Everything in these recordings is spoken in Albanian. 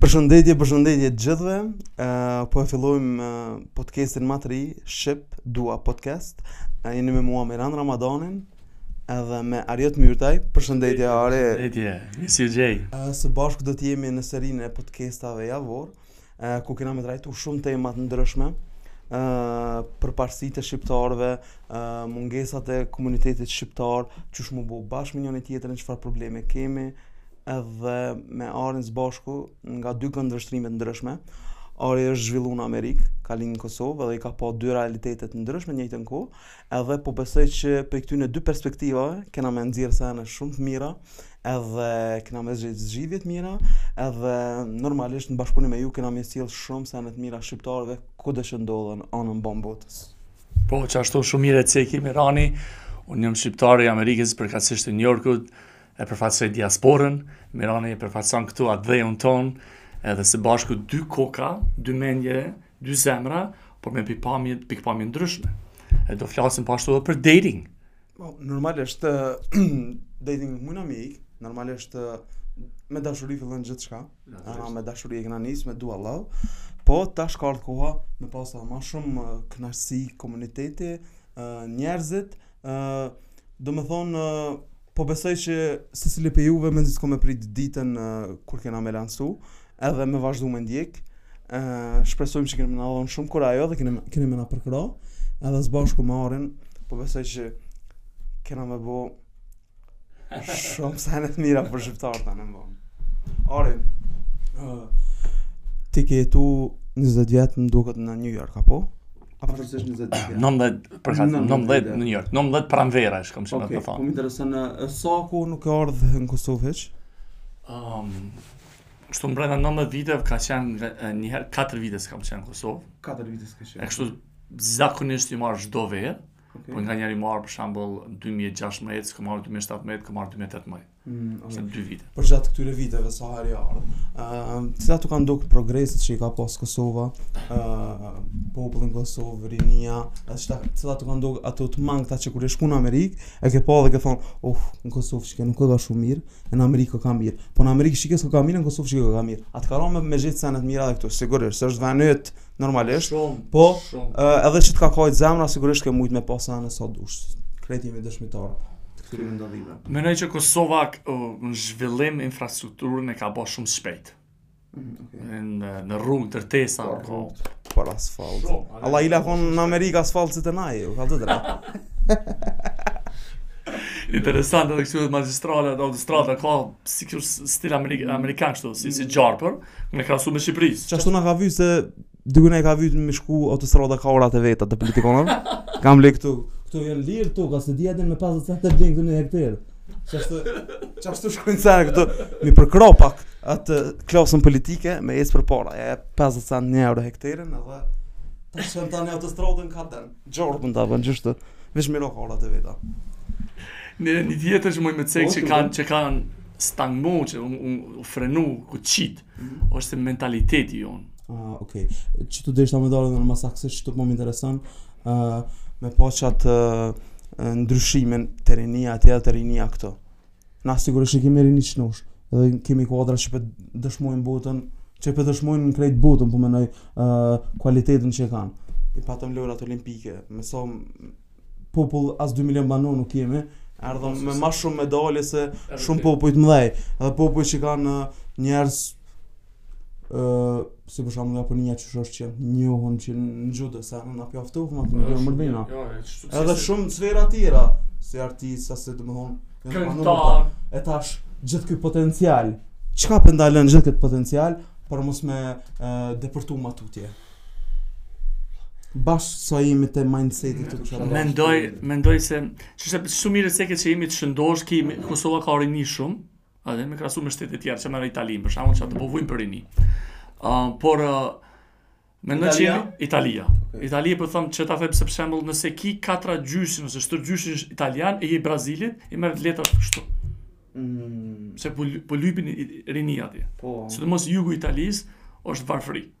Përshëndetje, përshëndetje të gjithëve. Ë uh, po e fillojmë uh, podcastin më të ri, Shqip Dua Podcast. Uh, jeni me mua Miran Ramadanin edhe me Arjot Myrtaj. Përshëndetje Ari. Përshëndetje. Si je? Uh, së bashku do të jemi në serinë e podcastave javor. ku kena me trajtu shumë tema t'ndryshme, përparësitë e shqiptarëve, mungesat e komunitetit shqiptar, qysh mu bo bashkë me njoni tjetrin, çfarë probleme kemi, edhe me Arin së bashku nga dy këndvështrime t'ndryshme, Ari është zhvillu në Amerikë, ka lind në Kosovë edhe i ka pa dy realitete t'ndryshme në t'njëjtën kohë, Edhe po besoj që prej këtyne dy perspektivave kena me nxjerrë sene shumë të mira, edhe kena me zgjedh zgjidhje të mira, edhe normalisht në bashkëpunim me ju kena me sjell shumë sene të mira shqiptarëve kudo që ndodhen anembanë botës. Po, që ashtu shumë mirë e ceki Mirani, unë jom shqiptar i Amerikës përkatësisht i Nju Jorkut, e përfaqësoj diasporën, Mirani e përfaqëson këtu atdheun tonë, edhe së bashku dy koka, dy mendje, Dy zemra, por me pikëpamje, pikëpamje t'ndryshme. E do flasim po ashtu edhe për dating. Po, normalisht dating më në mik, normalisht me dashuri fillon gjithçka. Ana me dashuri e kena nis me dua love. Po tash ka ardh koha me pas ma shumë kënaqësi komuniteti, njerëzit, domethonë Po besoj që secili prej juve mezi ka me prit ditën uh, kur kena me lansu, edhe me vazhdu me ndjek. Ë uh, shpresojmë që keni me na dhon shumë kurajo dhe keni keni me na përkro, edhe së bashku me Arin, po besoj që kena me bo shumë sene të mira për shqiptarët anembanë. Ari, uh, ti ke jetu 20 vjetë më duket në New York, apo? Afërsisht 20 vjet. 19 për shkak 19 në New York, 19 pranvera qysh kom qejf me thonë. Po më intereson sa kohë nuk ke ardh në Kosovë hiç. Ehm Kështu mbrenda 19 viteve ka qenë një herë 4 vite s'kam qenë në Kosovë. 4 vite s'ke qenë. Kështu zakonisht i marr çdo verë. Okay. Po nganjëherë i marr për shembull 2016, s'kam marr 2017, kam marr 2018. Mm, okay. Sa dy vite. Përgjatë këtyre viteve sa herë je ardh. Ëm, uh, cilat t'u kanë duk progreset që i ka pas Kosova, ë uh, populli n'Kosovë, rinia, ashtu çka, cilat t'u kanë duk ato të mangëta që kur ke shku në Amerikë, e ke pa dhe ke thon, "Uf, në Kosovë shiko nuk ka shumë mirë, në Amerikë ka mirë." Po në Amerikë shiko s'ka mirë, në Kosovë shiko ka mirë. Atë ka rënë me gjithë sene t'mira dhe këtu, sigurisht, është veni normalisht. Shum, po, shum. Uh, edhe që të ka kënaq zemra, sigurisht ke mujt me pas sene sa dush. Krejt jemi dëshmitarë. Të këtyre ndodhive. Mendoj që Kosova në zhvillim infrastrukturën e ka bërë shumë shpejt. Në, në rrugë, ndërtesa, po, po. rrugë, për asfalt. Shumë, Vallahi s'ka as në Amerikë asfalt si te na, ka të drejtë. Interesant edhe kështu magistrale apo autostrada ka sikur stil amerikan kështu, si si gjarpër, me krahasu me Shqipëri. Çfarë na ka vënë se Dikun ku ka vytë me shku autostrada kah arat e veta te politikanët. Kam le këtu. Këtu janë lirë tokat, ka se dhja dhe me 50 cent të blen këtu një hektar. Qashtu, qashtu shkojnë senet këtu. Me përkrah pak atë klasën politike me ecë përpara. Ja 50 cent një euro hektarin edhe ta shtin tani autostradën kah don. Gjorë për nda për gjështu. Veç me i ra kah arat e veta. Një tjetër që muj me cekë që kanë, që kanë stangmo, që u, u, u frenu, ku qitë. Është mentaliteti jonë. Ah, ok. Qitu deshta me dalë edhe unë ma saktë, se qashtu po më interesën, uh, me pa qat uh, ndryshimin te rinia atje dhe te rinia këtu. Na sigurisht që kemi rini të shëndosh, dhe kemi kuadra që po e dëshmojnë në botën, që po e dëshmojnë në krejt botën, po menoj uh, kualitetin që e kanë. I patëm lojërat olimpike, me sa popull as 2 milion banorë nuk jemi, erdhëm me ma shumë medalje se shumë popuj të mëdhej. Edhe popuj që kanë njerëz, ë, si për shembull Japonia që është e njohun në xhudo, s'e kanë pa të aftë më të mirë më bina. Edhe shumë sfera tjera si artist sa, si domethënë këngëtar e tash gjithë këtë potencial çka po e ndal gjithë këtë potencial për mos me depërtu ma tutje. Bash se jemi te mindseti të çfarë. Mendoj, mendoj se kjo është shumë mirë e ceke që jemi të shëndosh, ki Kosova ka rini shumë, edhe me krahasu me shtetet tjera, si me Italinë, për shembull që ata po vujnë për rini. Uh, por, uh, mendoj që jemi Italia. Okay. Italia, për, po thonë që tash, thonë se për shembull, nëse ki katragjysh, nëse stërgjyshin italian, e je i Brazilit, i merr letrat kështu. Mm. Se po, po lypin rini atje. Po. Sidomos jugu i Italisë, është varfëri. Mm.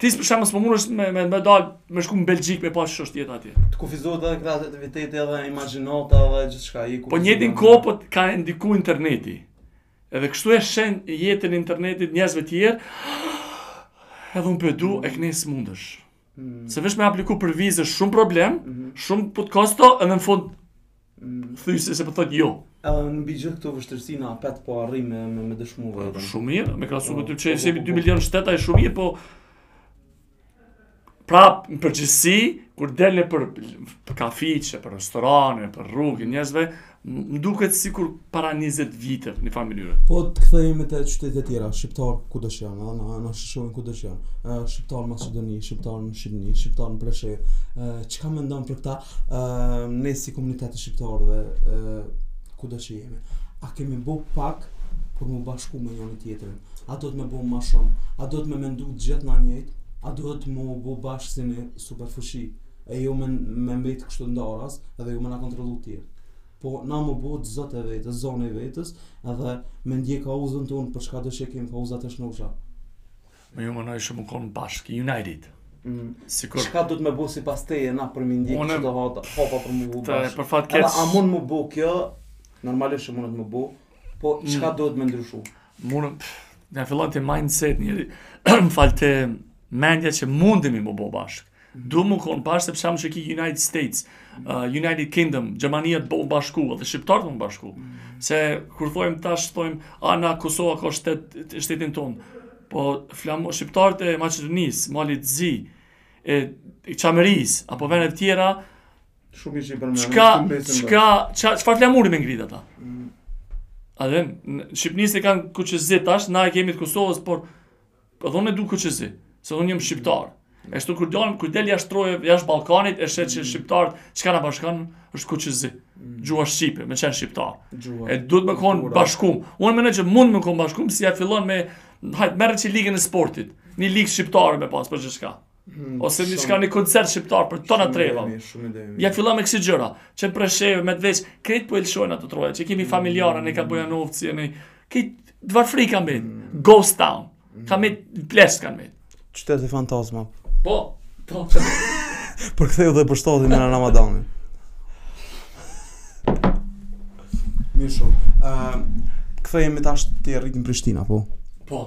Ti për shembull s'po mundesh me me me dal me shku në Belgjikë me pa qysh është jeta atje. Të kufizohet edhe kreativiteti edhe imagjinata edhe gjithçka të kufizohet. Po në të njëjtën kohë po ka ndiku interneti. Edhe kështu e sheh jetën në internet të njerëzve të tjerë. Edhe unë po e du, e kurse s'mundesh. Mm. Se veç me apliku për vizë është shumë problem, mm -hmm. shumë po të kushton, edhe në fund mm. thyhesh se po thotë jo. Edhe mbi gjithë këto vështirësi na apet po arrim me me, me dëshmu po, veten. Shumë mirë, me krahasu po, me atë që jemi 2 milionë shtet, është shumë mirë, po prap në përgjithësi kur del nëpër, nëpër kafiçe, nëpër restorane, nëpër rrugë njerëzve, Më duket sikur para 20 vite në farë mënyre. Po të kthehemi te qytetet e tjera, shqiptarët kudo që janë, na na shohin kudo që janë. Ë shqiptar në Maqedoni, shqiptar në Shqipëni, shqiptar në Preshevë. Ë çka mendon për këta? Ë ne si komunitet shqiptar dhe ë kudo që jemi. A kemi bo pak për m'u bashku me njëri tjetrin? A duhet me bo ma shumë? A duhet me mendu të gjithë na njëjtë? A duhet m'u bo bashkë si ni superfuqi? E jo me, me mbet kështu ndaras edhe jo me na kontrollu tjerët. Po na m'u bo zot e vetes, zonja e vetes edhe me ndjek kauzën tonë për çkado që kemi kauza të shnosha. Me ju menoj shumë konë bashkë, United. Mm. Sikur... Çka duhet me bo sipas teje na për m'i ndjekë qeta hapa, hapa për m'u bo bashkë. Për fat keq... A mund m'u bo kjo, normalisht që mundet m'u bo, po mm. çka mm. duhet me ndryshu? Mundet, ja fillon te mindset njeri, më fal te mendja që mundemi m'u bo bashkë. Duhet me konë bashkë se po shohim që ki United States, uh, United Kingdom, Gjermania u bo bashkë, dhe shqiptarët m'u bashku. Se kur thojmë tash, thojmë, a na Kosova ka shtet, shtetin tonë, po flamur, shqiptarët e Maqedonisë, Malit Zi, e, e Çamërisë, apo venet tjera, Shumë i që i përmenë. Çka, çka, çka, çka flamuri me ngritë ata? Mm. Edhe, Shqipnisë e kanë kuqezi tash, na e kemi të Kosovës, por Edhe unë e du kuqezi, se unë jam shqiptar. E shtu kur dal, kur del jashtë trojeve, jashtë Ballkanit, e sheh që mm. shqiptarët, çka na bashkon, është kuqezi, mm. gjuha shqipe, me qenë shqiptar. Gjuha. E duhet me konë bashkum. Unë menoj që mund me konë bashkum, si ja fillon me, hajt, merre qe ligën e sportit, një ligë shqiptare me pasë, për qe çka. Hmm, ose shumë... diçka një koncert shqiptar për tona trevat. Ja fillon me kësi gjëra, qe Preshevë, Medvegjë, krejt po i lshojnë ato troje, qe kemi familjarë hmm. e ka Bujanovci e në... Krejt, varfri ka mbet, hmm. ghost town, hmm. ka mbet, pleqt kanë mbet. Qytete fantazma. Po, po. për këtheju dhe për shtati në Ramadanin. Mirë shumë. Uh, kthehemi tash, ti je rrit n'Prishtinë, po? Po.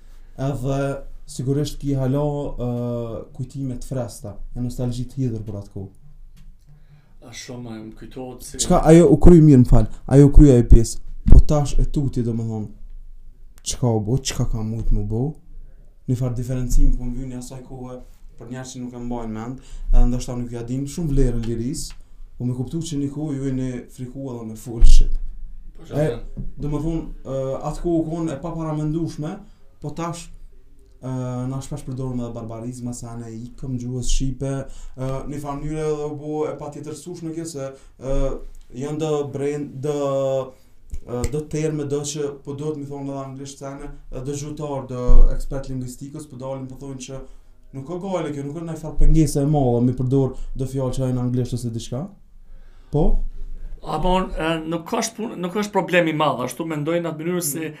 Edhe sigurisht ki hala uh, kujtime të freskta, e nostalgji të hidhur për atë kohë. A shumë më kujtohet se Çka ajo u kry mirë, më fal. Ajo u kry ajo pjesë. Po tash e tutje domethënë. Çka u bo, çka ka mujt m'u bo? Ni far diferencimi prej asaj kohe Për njerëz që nuk e mbajnë mend, edhe ndoshta nuk ja dinë shumë vlerën lirisë, e po me kuptu që një kohë ju jeni friku edhe me fol shqip. Po e, domethënë, uh, atë kohë u konë e paparamendushme, po tash uh, na shpesh përdorim edhe barbarizma se na i ikim gjuhës shqipe, uh, një farë mënyre edhe u bo e patjetërsushme kjo se uh, janë do brende, do... Dhe do terme do që po duhet me i thonë edhe anglisht tani, do gjuhëtarë do ekspertë t'linguistikës po dalin po thojnë që nuk ka gajle kjo, nuk është naj far pengese e madhe me i përdor do fjalë që janë anglisht ose diçka. Po? Apo nuk ka punë, nuk është problem i madh, ashtu mendoj në atë mënyrë se mm.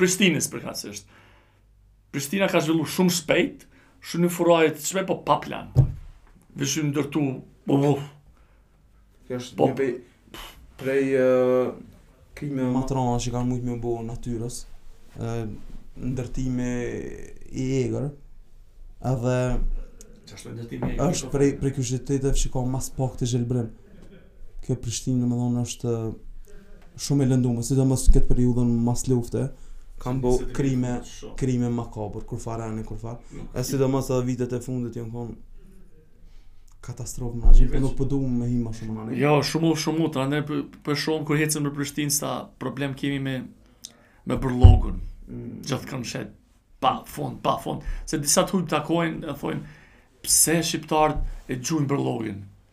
Prishtinës përkatësisht. Prishtina u ka zhvillu shumë shpejt, shumë një furajë të qme, po pa plan. Veç ndërtu, bu bu. Kjo është po, një pej, prej uh, krimeve... ma t'rana që kanë mujtë me ia bo natyrës, uh, ndërtimi i egër, edhe... Që është ndërtimi i egër? është prej, prej qyteteve që ka ma s'paku të gjelbrim. kjo Prishtinë domethënë është shumë e lënduar, sidomos këtë periudhën mas lufte. Kanë bo krime, krime makabre, gjithfarë, gjithfarë. Mm. E sidomos edhe vitet e fundit janë kon katastrofë megjithëse, po nuk po duam me hi ma shumë. Jo, shumë shumë mut, andaj për, për shumë kur hecim në Prishtinë sa problem kemi me me bërllogun. Mm. Gjithkah sheh pa fund, pa fund, se disa të huj t'takojnë e thonë pse shqiptarët e gjuajnë bërllogun.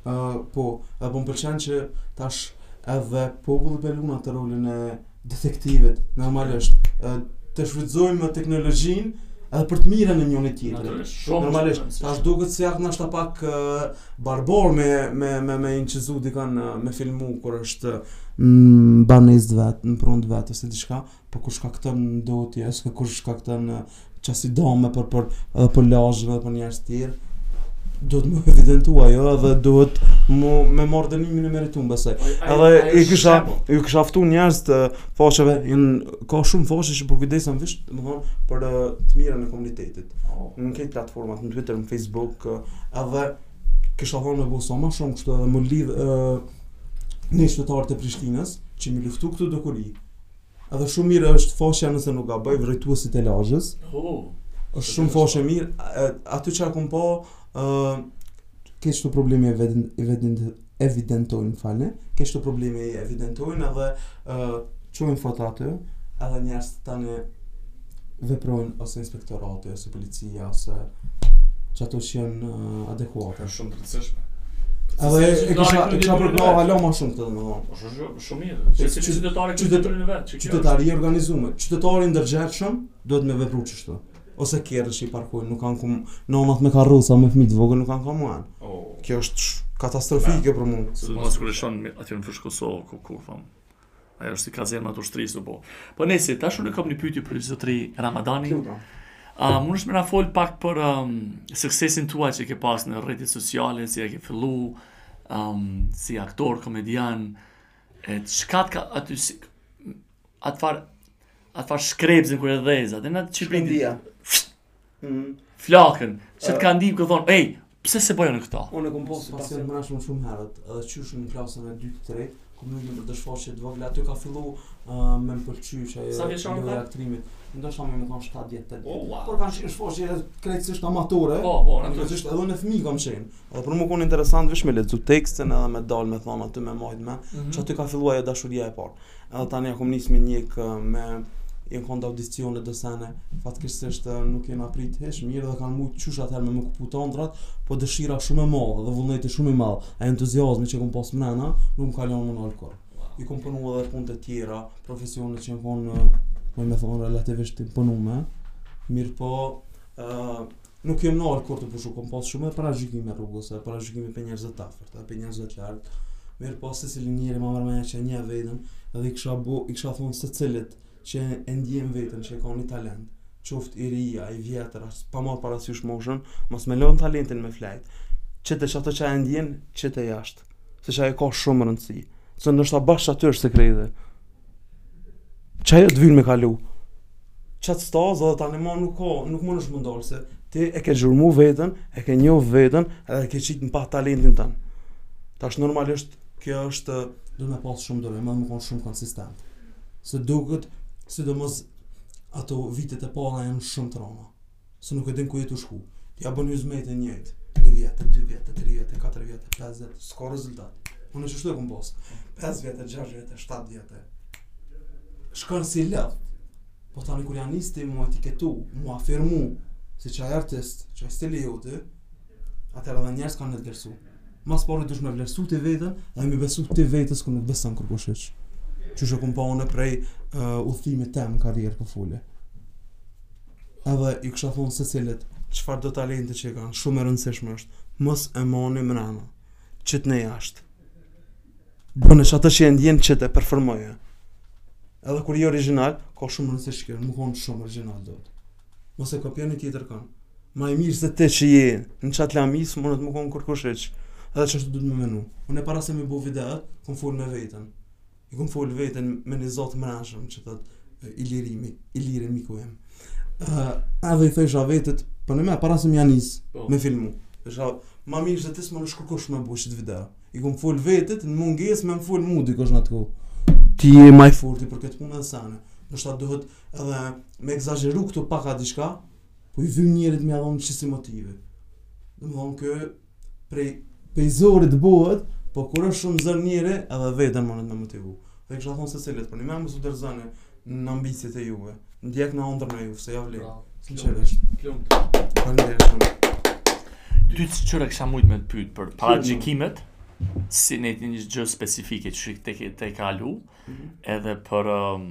Ëh po, edhe po më pëlqen që tash edhe populli po e luan atë rolin e detektivit, normalisht. Ëh të shfrytëzojmë teknologjinë edhe për të mirën e njoni-tjetrit. Natyrisht, shumë. Normalisht, shumë, tash duket si jon nashta pak uh, barbare me me me me inçizu dikon uh, me filmu kur është në banesë të vet, në pronë të vet ose diçka, po kur shkakton ndotje, ose kur shkakton qasi dame për për edhe për lagjen edhe për njerëz të tjerë. Duhet me u evidentu ajo edhe duhet me me marrë dënimin e merituar besoj. Edhe i kisha i kisha ftuar njerëz të faqeve, janë, ka shumë faqe që po kujdesen veç, domethënë për të mirën e komunitetit. Oh. Në këto platforma, në Twitter, në Facebook, edhe kisha thonë me bo sa më shumë kështu edhe me i lidh ë qytetarët e Prishtinës që me luftu këto dukuri Edhe shumë mirë është faqja nëse nuk gaboj vëzhguesit e lagjes. Oh, është shumë faqe e mirë. Aty çka kanë po, uh, krejt qëto probleme evidentojnë, falë, ke qëto probleme evidentojnë edhe uh, çojnë foto aty, edhe njerëzit tani veprojnë ose inspektorati, ose policia, ose qato që janë uh, adekuate. Shumë të rëndësishme. Edhe e kisha, e kisha përhap hala ma shumë këtë domethonë. Shumë mirë. Secili qytetar e kërkon të drejtën e vet, që kjo është. Qytetari i organizuar, qytetari i ndërgjegjshëm duhet me vepru kështu. Ose kerret që i parkojnë, nuk kanë ku nonat me karroca, me fëmijë të vogël nuk kanë kah me anë. Oh. Kjo është katastrofike për mua. Sidomos kur shkon aty në Fushë Kosovë, ku ku thon. Ajo është si kazerma të ushtrisë po. Po nëse tash unë kam një pyetje për zotri Ramadani. Kjo, A uh, mund të me na fol pak për um, suksesin tuaj që ke pas në rrjetet sociale, si e ke filluar, um, si aktor, komedian, e çka ka aty si atë far atë far shkrepsën kur e dheza, dhe nashta edhe. Mm. Flakën, që të ka ndihmu e të thonë, ej, pse s'e boj edhe unë këta? Unë e kom pasë pasion më shumë shumë herët, edhe qysh në klasën e 2 të tretë, kom qenë nëpër do shfaqje të vogla, aty ka fillu uh, me më pëlqy që ajo loja e aktrimit. Ndoshta m'u kanë 7 vjetë të oh, wow. Por kanë qenë shfaqje edhe krejtësisht amatore. Po, po, në të gjitha edhe fëmi kanë qenë. Edhe për mu u konë interesant veç me lexu tekstin edhe me dalë me thonë aty me majtë men, mm -hmm. qaty ka fillu ajo dashuria e parë. Edhe tani ja kom nisë me njekë m'jenë konë do audicione do sene. Fatkeqësisht nuk jena prit hiç mirë dhe kanë mujt qysh atëherë me m'i këput ondrrat, po dëshira shumë e madhe dhe vullneti shumë i madh, e entuziazmi që kom pas mrena, nuk më ka lon m'u nalë kurrë. I kom punu edhe punë të tjera, profesionet që jenë konë, me me thonë, relativisht të punume, mirë po, uh, nuk jom nalë kurrë tu punu, kom pas shumë paragjykime rrugës, e paragjykime prej njerëzve të afert, e prej njerëzve të largët, mirë po, secilin njeri ma merr menja që e njeh veten, edhe i kësha, bu, i kësha thonë secilit, që e ndjen veten që ka një talent, qoftë i ri, a i vjetër, pa marr parasysh moshën, mos me lën talentin me flajt. Qite qato që e ndjen, qite jashtë. Se qajo ka shumë rëndësi. Se nashta bash aty është sekreti. Qajo të vyn me kalu. Qatë stazë, dhe tani ma nuk ka, nuk munesh m'u nal se ti e ke gjurmu vetën, e ke njohë vetën, edhe e ke qitë në pah talentin tënd. Tash normalisht, kjo është, duhet me pasë shumë durim, me konë shumë konsistent. Se duket, sidomos ato vitet e para janë shumë të rënda. Se nuk e din ku je tu shku. Ti ja bën një send të njëjtë, një vjet, dy vjet, tre vjet, katër vjet, pesë vjet, s'ka rezultat. Unë qashtu e kum pas. 5 vjet, 6 vjet, 7 vjet. Shkon si lëv. Po tani kur ja nis ti m'u etiketu, m'u afirmu si qaj artist, qaj stili jot, atëherë edhe njerëzt kanë me të vlerësu. Ma s'pari dush me vlerësu ti vetën dhe me besu ti vetës kur nuk beson kurkush hiç. Qysh e kum pa unë prej uh, udhëtimit tem karrierë pra po foli. Edhe i kësha thonë secilit, çfarëdo talente që i kanë, shumë e rëndësishme është, mos e mani mrena, qitne jashtë. Bëne qatë që e ndjen qite e performoje. Edhe kur je origjinal, ka shumë rëndësi me konë shumë origjinal do të. Mos e kopjoni tjetërkon. Ma i mirë se ti që je në qatë lami s'munet me konë kërkush hiç. Edhe qashtu duhet me menu. Unë para se m'i bo videat, kom fol me vetën. I kom fol vetës me një zo të mrenshëm që thot Iliri im, Iliri miku em. Uh, edhe i thëjsha vetës, për veten me, para se me ja nis po. me filmu. Thëjsha, ma mirë se ti s'munet kërkush me bo qëtë video. I kom fol vetës, në mungesë me më fol mu dikush në atë kohë. Ti je ma i forti për këtë punë dhe sene. Nashta duhet Edhe me egzageru këtu paka diçka, po vyn njeri me t'motivu. Domethënë prej, prej zorit bëhet, po kur është shumë zor njeri, edhe vetën mun e motivu. Edhe kisha thonë secilit, po mos u dorëzoni në ambiciet e juve, ndjekni ondrrën e juve, se ia vlen. Sinqerisht. Klum. Faleminderit. Ty veçmas kisha mujtë me të pytë për paragjykimet, si ndonjë gjë specifike që ti e ke kalu, mhm. edhe për um,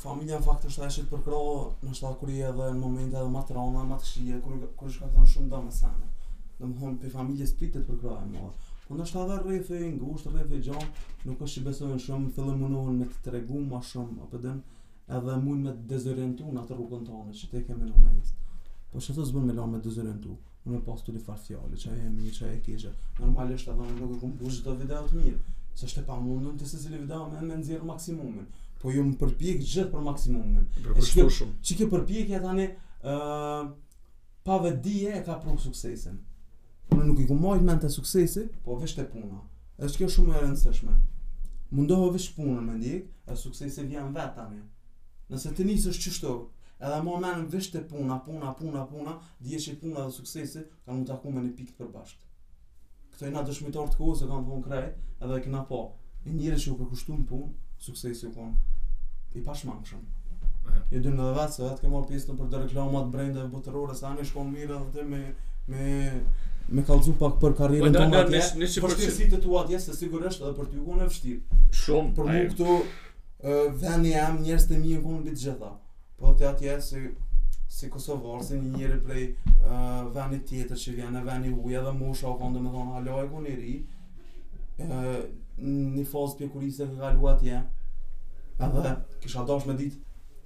Familja në fakt është ajo që të përkrah, ndoshta kur je edhe në momente edhe ma të rana, ma të kqija, kur, kur shkakton shumë dëme e sene. Domethënë, prej familjes pritet përkrahje e madhe. Po ndoshta edhe rrethi i ngushtë, rrethi i gjanë, nuk është që besojnë shumë, thjesht munohen me të tregu ma shumë, a po din, edhe mujnë me të dezorientu në atë rrugën tane, që ti e ke në mendje. Po që s'bon me lanë me të dezorientu? Unë pas çfarëdo fjale, që e mirë, që e keqë. Normalisht edhe unë nuk e kom bo çdo video të mirë. Se është e pamundun te secila video me me nxjerrë maksimumin. Po jom përpjek gjithë për maksimumin. Për kështu shumë. Që kjo përpjekje tani, uh, pa vetëdije e ka pru suksesin. Unë nuk i kom majtë mendt te suksesi, po veç te puna. E është kjo shumë e rëndësishme. Mundohu veç punën me ndjekë, e suksesi vjen vetë tani. Nëse ti nisesh qështu, e ke mendjen veç te puna, puna, puna, puna, Dije që puna dhe suksesi kanë m'u taku në një pikë të përbashkët. Këtu jena dëshmitarë të kohës e kanë thonë krejt, edhe e kena po. Njeri që u përkushtu në punë, suksesi u konë i pashmangshëm. Ju e dini edhe vetë, se vetë ke marrë pjesë nëpër do reklama të brendeve botërore, s'anë ish konë mirë edhe ti me, me, me kalzu pak për karrierën po, tane atje, për vështirësitë e tu atje, se sigurisht edhe për ty u konë e vështirë. Shumë, për mu këtu, vendi jem, njerëzit e mi u konë mbi të gjitha. Po ti atje si si kosovar, si një njeri prej uh, venit tjetër që vjen, ven i huaj edhe mosha u konë domethonë, hala je konë i ri, uh, një fazë pjekurise ke kalu atje, edhe kisha dash me ditë,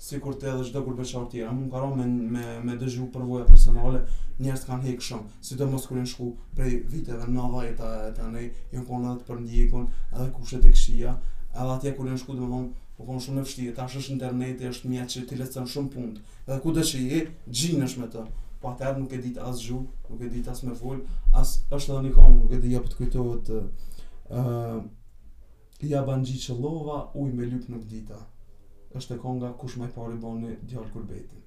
sikurse edhe çdo kurbetçar tjetër, mu m'ka ra me, me, me dëgju përvoja personale, njerëz kanë hekë shumë, sidomos kur jan shku prej viteve nëntëdhjeta e tutje, jonë konë edhe të përndjekun, edhe kushtet e kqija, edhe atje kur jan shku, domethonë, U konë shumë e vështirë, tash është interneti, është mjet që t'i lehtëson shumë punë, edhe kudo që je, gjindesh me të. Po atëherë nuk ke ditë as gjuhë, nuk ke ditë as me fol, as është edhe një këngë, nuk e di a po të kujtohet ë uh, Jabanxhi qëllova, ujë me lyp nuk dita. Është e konga kush ma i pari bani djalë kurbetin.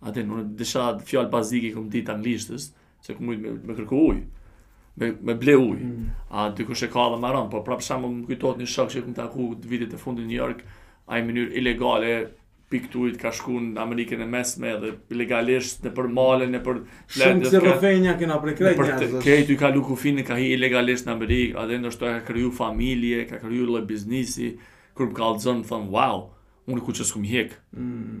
Atë ndoshta fjalë bazike i kom ditë anglishtes, se kom mujtë me, me kërku ujë, me, me ble ujë. Mm. A dikush e ka edhe ma ron, po prapë tash m'u kujtu një shok që kom taku te vitet e fundin n'New York, ai n'mënyrë ilegale, fikt'ure ka shku në Amerikën e mesme dhe ilegalisht nëpër male, nëpër... Shumë kësi rëfenja kena për krejt njerëzit. Krejt ju ka lu kufinë, ka hi ilegalisht në Amerikë, e edhe tash ka kryu familje, ka kryu biznes, kur më kallëzon, thom, wow, unë kurgjo s'kom hjekë. Mm.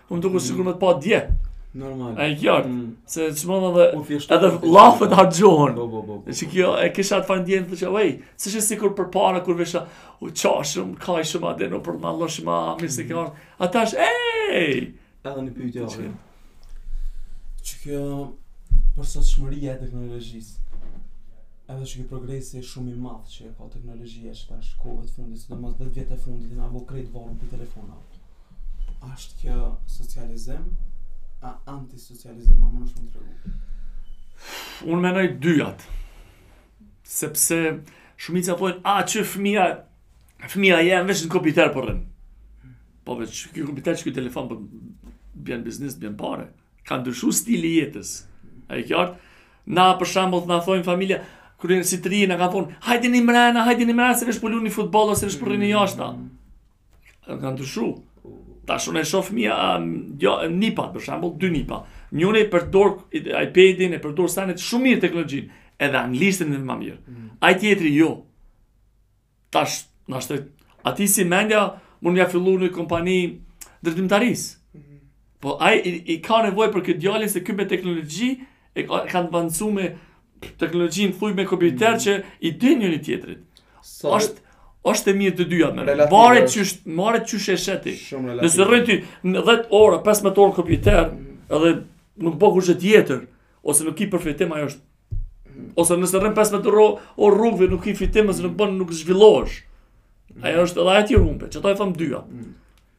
Unë t'u duk mm. sikur me të pa dje. Normal. E qartë. Mm. Se tash mo edhe edhe lafët harxhohen. Po po po. po. Që kjo e kisha njëfarë ndjenje të thotë, "Ej, s'është si sikur përpara kur veç u çajshëm, kajshëm atë në përmalloshëm më se kjo. Ata është, "Ej!" Edhe në pyetje apo. Që kjo përsosshmëria e teknologjisë. Edhe që kjo progresi shumë i madh që ka teknologjia qetash kohët e fundit, sidomos 10 vjetët e fundit, na vao krejt vao me telefonat. Ashtë kjo socializim, a antisocializim, a më shumë të largu? Unë menoj dyjat, sepse shumica pojnë, a që fëmija, fëmija jenë veç në kompiter për po rënë. Po veç, kjo kompiter që kjo telefon për po bjen biznis, bjen pare. Ka ndryshu stili jetës. E qartë, na për shambull të na thojnë familja, kur kena si të ri, na kanë thonë, hajde hini mrena, hajde hini mrena, se veç po luni futboll, ose veç po luni jashta. Edhe ka ndryshu. Tash unë e shoh fëmija, jo, nipa, për shambull, dy nipa. Njëri e përdor iPad-in, e përdor sanet shumë mirë teknologjinë, edhe anglishten ma mirë. Mm. Ai tjetri jo. Tash, nashta, ai si mendja, mund ja fillu ni kompani t'ndërtimtarisë. Po ai i, i ka nevojë për këtë djalin se ky me teknologji e ka kanë avancuar me teknologjinë thuj me kompjuter mm. që i ndihmon njëri tjetrit. So, është është e mirë të dyja me. Varet çysh, varet çysh e sheh ti. Nëse rrin ti 10 orë, 15 orë në kompjuter, mm. edhe nuk bën kurgjë tjetër ose nuk ki përfitim ajo është. Mm. Ose nëse rrin 15 orë o rrugëve nuk ki fitim ose nuk bën nuk zhvillohesh. Ajo është edhe ajo ti humbe, çfarë i them dyja.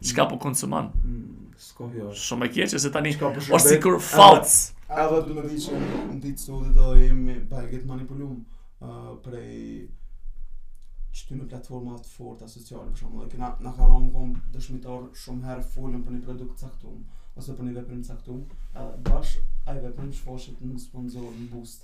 Çka po konsumon? Mm, Sko jo. Shumë e keqe se tani Çka po shërbet? është sikur falc. Edhe duke di që në ditë sodi na jemi bajagi të manipulum uh, prej qëtyne platformave të forta sociale, për shembull, edhe kena na ka ra me kon dëshmitar shumë herë folim për një produkt t'caktum, ose për një veprim t'caktum, uh, bash ai veprim shfaqet në sponsor, në boost.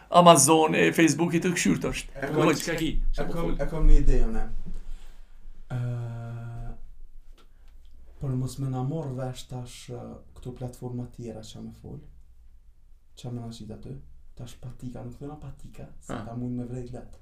Amazon e Facebooki të kshyrt është. E kam po kam. E kam e kam një ide unë. Ë Por mos më na morr vesh tash këto platforma të tjera çka me fol. Çka me na qit aty? Tash patika, nuk thona patika, se ta mund me vrejt lehtë.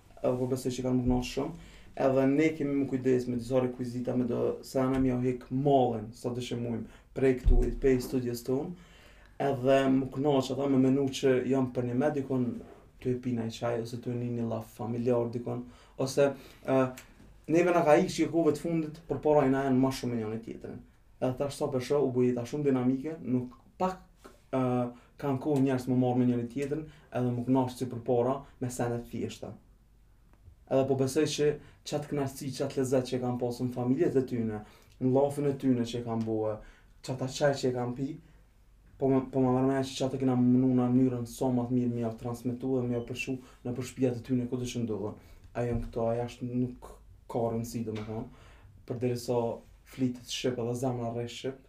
Edhe besoj që kanë me u kënaqë shumë. Edhe ne kemi me u kujdes me disa rekuizita me disa sene me ja hjek mallin sa të shmallen prej këtu prej studios tonë. Edhe më kënaqë ata me menu që jam për një medikon të e pina i qaj ose të e një një laf familjar dikon ose uh, neve na ka ikë qëti kohëve të fundit përpara i njejshim ma shumë njëni tjetrin edhe tash tepër u bë jeta shumë dinamike nuk pak Ë kanë kohë njerëzit me u marrë me njëri-tjetrin edhe m'u knaqë si përpara me sene të thjeshta. Edhe po besoj që qatë kënaqësi, qatë lezet që e kanë pasë në familjet e tyne, në llafin e tyne që e kanë bue, qat qaj që e kanë pi, po më po më merr menja që qatë kena mënu në mënyrën sa më të mirë me ja transmetu dhe me ja përçu nëpër shpijat e tyne kudo që ndodhen. A janë këtu, a jashtë nuk ka rëndësi domethënë, përderisa flitet shqip edhe zemra rreh shqip.